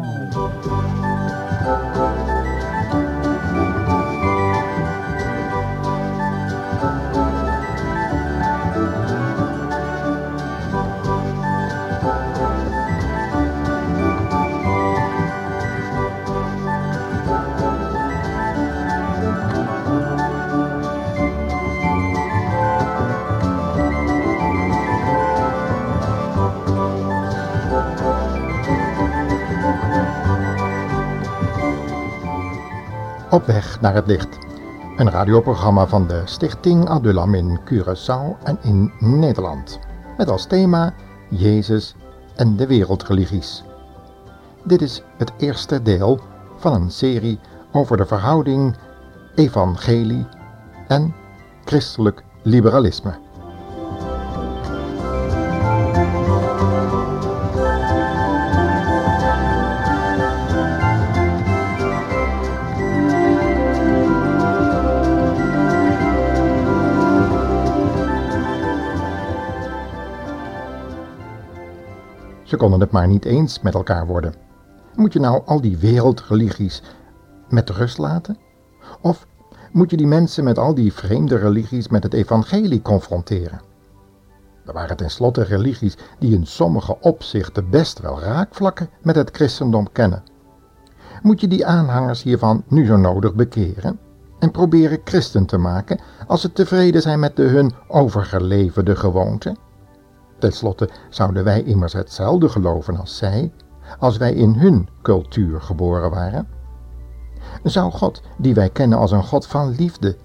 Oh. Op weg naar het licht. Een radioprogramma van de Stichting Adulam in Curaçao en in Nederland. Met als thema Jezus en de wereldreligies. Dit is het eerste deel van een serie over de verhouding evangelie en christelijk liberalisme. Konden het maar niet eens met elkaar worden. Moet je nou al die wereldreligies met rust laten? Of moet je die mensen met al die vreemde religies met het evangelie confronteren? Er waren tenslotte religies die in sommige opzichten best wel raakvlakken met het christendom kennen. Moet je die aanhangers hiervan nu zo nodig bekeren en proberen christen te maken als ze tevreden zijn met de hun overgeleverde gewoonten? Ten slotte zouden wij immers hetzelfde geloven als zij, als wij in hun cultuur geboren waren. Zou God, die wij kennen als een God van liefde,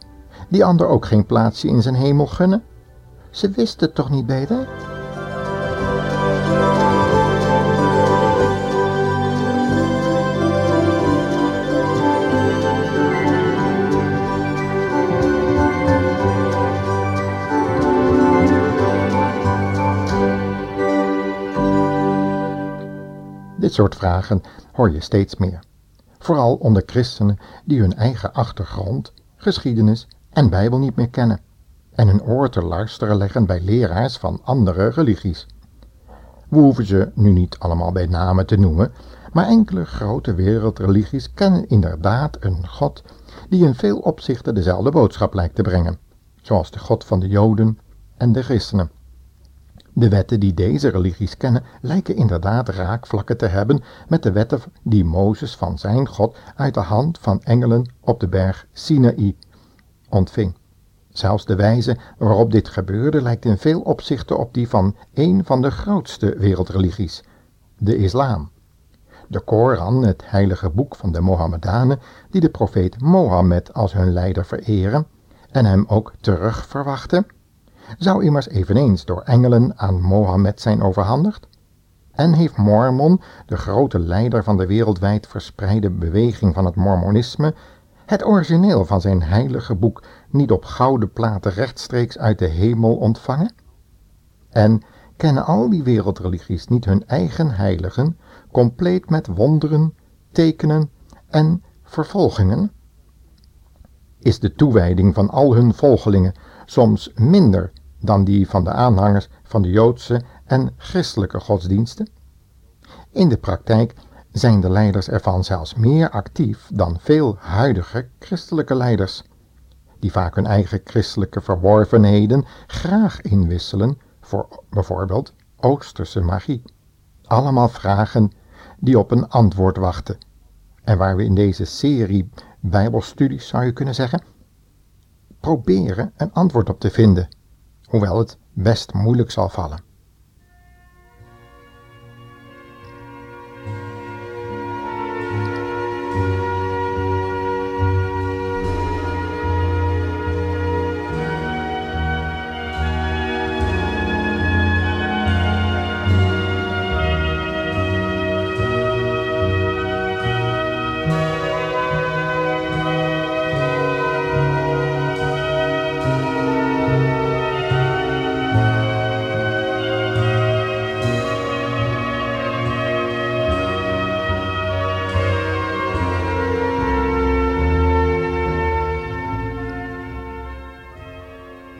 die ander ook geen plaatsje in zijn hemel gunnen? Ze wisten toch niet beter? Dit soort vragen hoor je steeds meer. Vooral onder christenen die hun eigen achtergrond, geschiedenis en Bijbel niet meer kennen en hun oor te luisteren leggen bij leraars van andere religies. We hoeven ze nu niet allemaal bij namen te noemen, maar enkele grote wereldreligies kennen inderdaad een God die in veel opzichten dezelfde boodschap lijkt te brengen, zoals de God van de Joden en de christenen. De wetten die deze religies kennen lijken inderdaad raakvlakken te hebben met de wetten die Mozes van zijn God uit de hand van engelen op de berg Sinaï ontving. Zelfs de wijze waarop dit gebeurde lijkt in veel opzichten op die van een van de grootste wereldreligies, de islam. De Koran, het heilige boek van de Mohammedanen, die de profeet Mohammed als hun leider vereren en hem ook terug verwachten, zou immers eveneens door engelen aan Mohammed zijn overhandigd? En heeft Mormon, de grote leider van de wereldwijd verspreide beweging van het Mormonisme, het origineel van zijn heilige boek niet op gouden platen rechtstreeks uit de hemel ontvangen? En kennen al die wereldreligies niet hun eigen heiligen, compleet met wonderen, tekenen en vervolgingen? Is de toewijding van al hun volgelingen soms minder dan die van de aanhangers van de Joodse en christelijke godsdiensten? In de praktijk zijn de leiders ervan zelfs meer actief dan veel huidige christelijke leiders, die vaak hun eigen christelijke verworvenheden graag inwisselen voor bijvoorbeeld Oosterse magie. Allemaal vragen die op een antwoord wachten en waar we in deze serie Bijbelstudies, zou je kunnen zeggen, proberen een antwoord op te vinden, hoewel het best moeilijk zal vallen.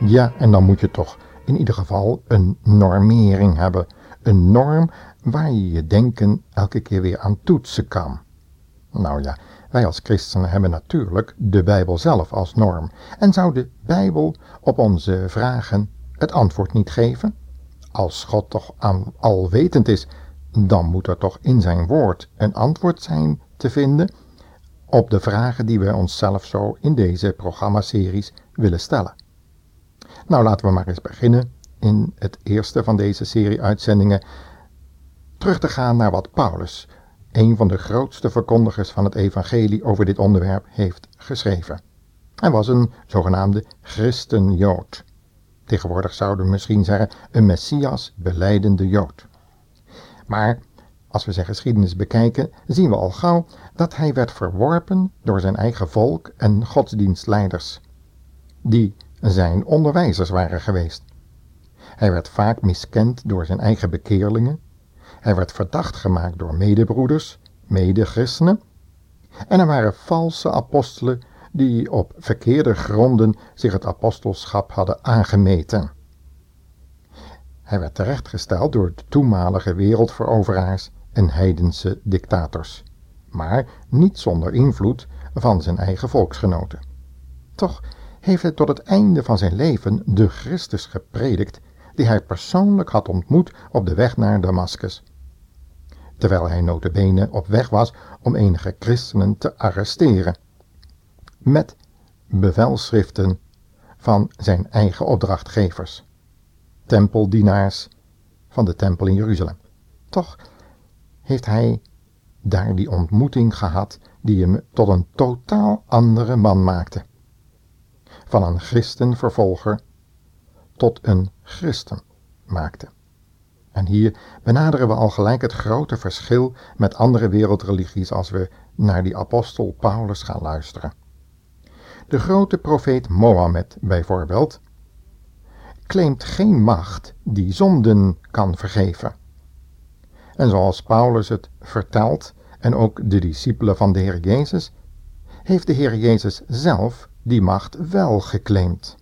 Ja, en dan moet je toch in ieder geval een normering hebben, een norm waar je je denken elke keer weer aan toetsen kan. Nou ja, wij als christenen hebben natuurlijk de Bijbel zelf als norm. En zou de Bijbel op onze vragen het antwoord niet geven? Als God toch alwetend is, dan moet er toch in zijn woord een antwoord zijn te vinden op de vragen die wij onszelf zo in deze programmaseries willen stellen. Nou, laten we maar eens beginnen in het eerste van deze serie uitzendingen terug te gaan naar wat Paulus, een van de grootste verkondigers van het evangelie over dit onderwerp, heeft geschreven. Hij was een zogenaamde christenjood. Tegenwoordig zouden we misschien zeggen een messias beleidende jood. Maar als we zijn geschiedenis bekijken, zien we al gauw dat hij werd verworpen door zijn eigen volk en godsdienstleiders, die zijn onderwijzers waren geweest. Hij werd vaak miskend door zijn eigen bekeerlingen. Hij werd verdacht gemaakt door medebroeders, medechristenen. En er waren valse apostelen die op verkeerde gronden zich het apostelschap hadden aangemeten. Hij werd terechtgesteld door de toenmalige wereldveroveraars en heidense dictators, maar niet zonder invloed van zijn eigen volksgenoten. Toch heeft hij tot het einde van zijn leven de Christus gepredikt die hij persoonlijk had ontmoet op de weg naar Damascus. Terwijl hij notabene op weg was om enige christenen te arresteren. Met bevelschriften van zijn eigen opdrachtgevers, tempeldienaars van de tempel in Jeruzalem. Toch heeft hij daar die ontmoeting gehad die hem tot een totaal andere man maakte. Van een christenvervolger tot een christen maakte. En hier benaderen we al gelijk het grote verschil met andere wereldreligies als we naar die apostel Paulus gaan luisteren. De grote profeet Mohammed bijvoorbeeld claimt geen macht die zonden kan vergeven. En zoals Paulus het vertelt, en ook de discipelen van de Heer Jezus, heeft de Heer Jezus zelf die macht wel geclaimd.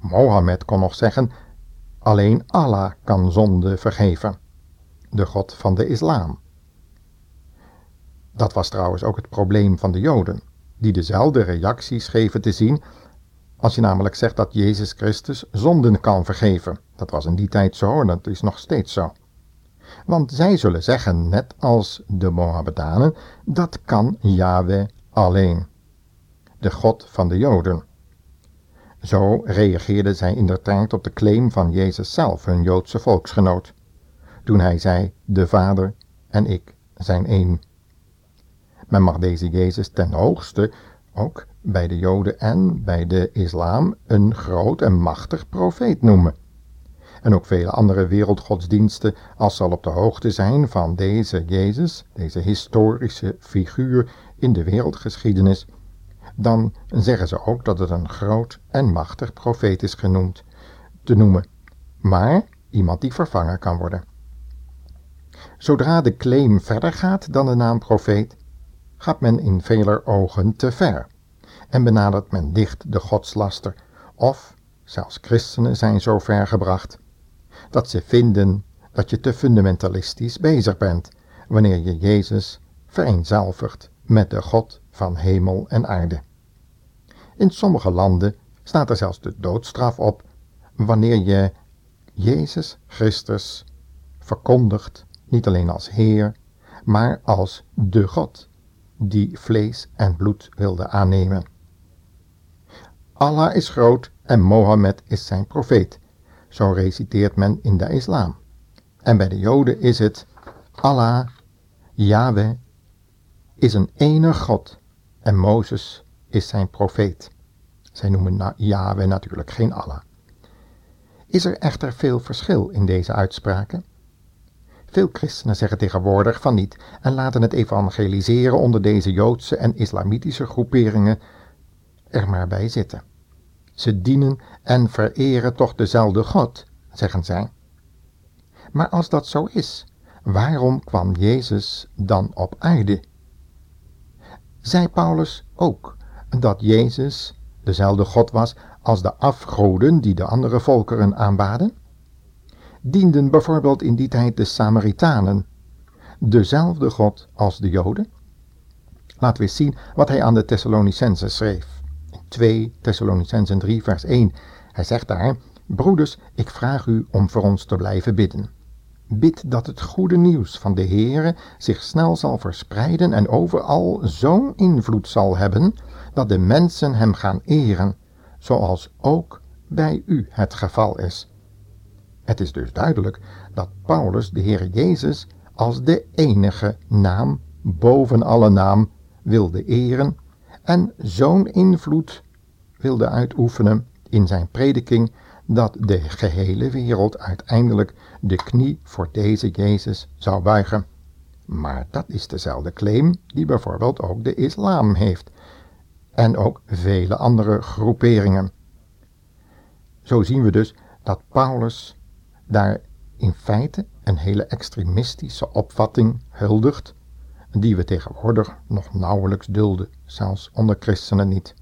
Mohammed kon nog zeggen, alleen Allah kan zonde vergeven, de God van de islam. Dat was trouwens ook het probleem van de Joden, die dezelfde reacties geven te zien als je namelijk zegt dat Jezus Christus zonden kan vergeven. Dat was in die tijd zo en dat is nog steeds zo. Want zij zullen zeggen, net als de Mohammedanen, dat kan Yahweh alleen, de God van de Joden. Zo reageerden zij inderdaad op de claim van Jezus zelf, hun Joodse volksgenoot, toen hij zei, de Vader en ik zijn één. Men mag deze Jezus ten hoogste ook bij de Joden en bij de islam een groot en machtig profeet noemen. En ook vele andere wereldgodsdiensten, als ze al op de hoogte zijn van deze Jezus, deze historische figuur in de wereldgeschiedenis, dan zeggen ze ook dat het een groot en machtig profeet is genoemd, te noemen, maar iemand die vervangen kan worden. Zodra de claim verder gaat dan de naam profeet, gaat men in veler ogen te ver en benadert men dicht de godslaster, of zelfs christenen zijn zo ver gebracht dat ze vinden dat je te fundamentalistisch bezig bent wanneer je Jezus vereenzelvigt met de God van hemel en aarde. In sommige landen staat er zelfs de doodstraf op wanneer je Jezus Christus verkondigt, niet alleen als Heer, maar als de God die vlees en bloed wilde aannemen. Allah is groot en Mohammed is zijn profeet, zo reciteert men in de islam. En bij de Joden is het Allah, Yahweh, is een enig God en Mozes is zijn profeet. Zij noemen Yahweh natuurlijk geen Allah. Is er echter veel verschil in deze uitspraken? Veel christenen zeggen tegenwoordig van niet en laten het evangeliseren onder deze Joodse en islamitische groeperingen er maar bij zitten. Ze dienen en vereren toch dezelfde God, zeggen zij. Maar als dat zo is, waarom kwam Jezus dan op aarde? Zei Paulus ook dat Jezus dezelfde God was als de afgoden die de andere volkeren aanbaden? dienden bijvoorbeeld in die tijd de Samaritanen dezelfde God als de Joden? Laten we eens zien wat hij aan de Thessalonicensen schreef. In 2 Thessalonicensen 3 vers 1. Hij zegt daar, broeders, ik vraag u om voor ons te blijven bidden. Bid dat het goede nieuws van de Heere zich snel zal verspreiden en overal zo'n invloed zal hebben, dat de mensen hem gaan eren, zoals ook bij u het geval is. Het is dus duidelijk dat Paulus de Heer Jezus als de enige naam boven alle naam wilde eren en zo'n invloed wilde uitoefenen in zijn prediking dat de gehele wereld uiteindelijk de knie voor deze Jezus zou buigen. Maar dat is dezelfde claim die bijvoorbeeld ook de islam heeft en ook vele andere groeperingen. Zo zien we dus dat Paulus daar in feite een hele extremistische opvatting huldigt, die we tegenwoordig nog nauwelijks dulden, zelfs onder christenen niet.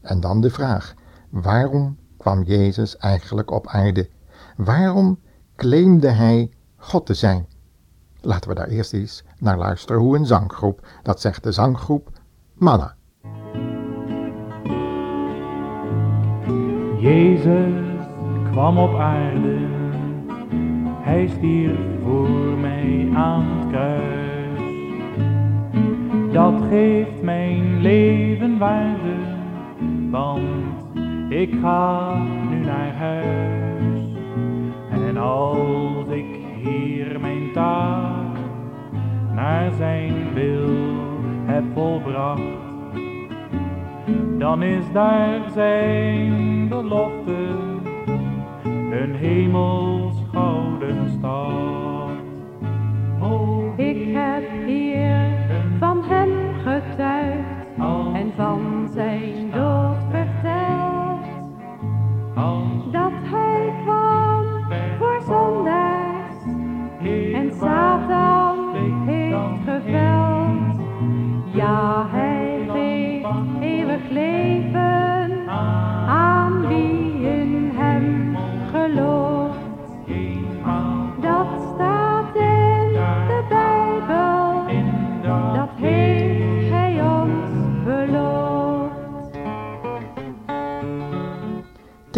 En dan de vraag, waarom kwam Jezus eigenlijk op aarde? Waarom claimde hij God te zijn? Laten we daar eerst eens naar luisteren hoe een zanggroep, dat zegt de zanggroep Manna. Jezus kwam op aarde, hij stierf voor mij aan het kruis. Dat geeft mijn leven waarde, want ik ga nu naar huis. En als ik hier mijn taak naar zijn wil heb volbracht, dan is daar zijn belofte, een hemels gouden stad.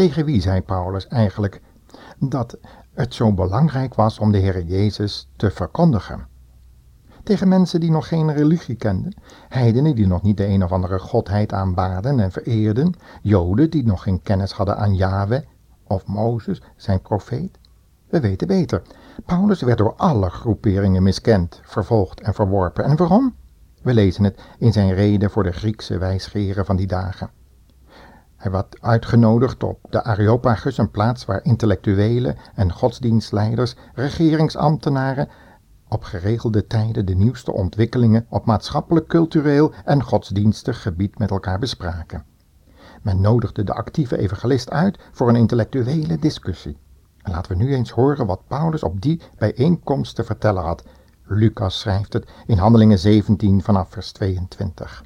Tegen wie zei Paulus eigenlijk dat het zo belangrijk was om de Heer Jezus te verkondigen? Tegen mensen die nog geen religie kenden, heidenen die nog niet de een of andere godheid aanbaden en vereerden, joden die nog geen kennis hadden aan Yahweh of Mozes, zijn profeet. We weten beter. Paulus werd door alle groeperingen miskend, vervolgd en verworpen. En waarom? We lezen het in zijn reden voor de Griekse wijsgeren van die dagen. Hij werd uitgenodigd op de Areopagus, een plaats waar intellectuelen en godsdienstleiders, regeringsambtenaren op geregelde tijden de nieuwste ontwikkelingen op maatschappelijk, cultureel en godsdienstig gebied met elkaar bespraken. Men nodigde de actieve evangelist uit voor een intellectuele discussie. En laten we nu eens horen wat Paulus op die bijeenkomst te vertellen had. Lucas schrijft het in Handelingen 17 vanaf vers 22.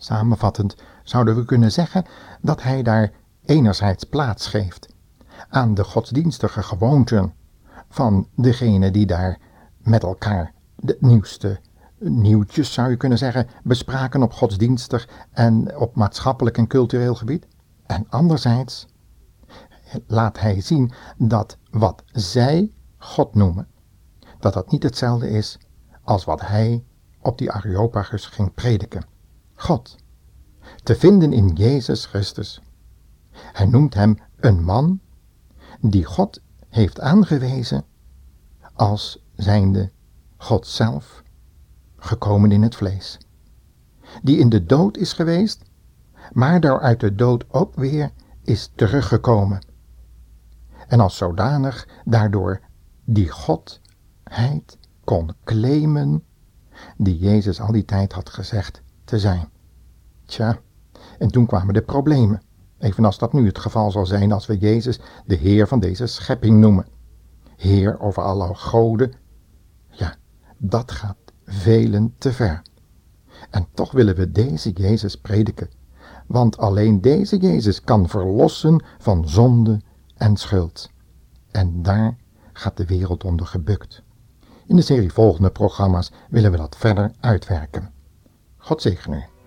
Samenvattend zouden we kunnen zeggen dat hij daar enerzijds plaats geeft aan de godsdienstige gewoonten van degene die daar met elkaar de nieuwste nieuwtjes, zou je kunnen zeggen, bespraken op godsdienstig en op maatschappelijk en cultureel gebied. En anderzijds laat hij zien dat wat zij God noemen, dat dat niet hetzelfde is als wat hij op die Areopagus ging prediken. God, te vinden in Jezus Christus. Hij noemt hem een man die God heeft aangewezen als zijnde God zelf, gekomen in het vlees. Die in de dood is geweest, maar daar uit de dood ook weer is teruggekomen. En als zodanig daardoor die Godheid kon claimen die Jezus al die tijd had gezegd te zijn. Tja, en toen kwamen de problemen, evenals dat nu het geval zal zijn als we Jezus de Heer van deze schepping noemen. Heer over alle goden, ja, dat gaat velen te ver. En toch willen we deze Jezus prediken, want alleen deze Jezus kan verlossen van zonde en schuld. En daar gaat de wereld onder gebukt. In de serie volgende programma's willen we dat verder uitwerken. God zegen u.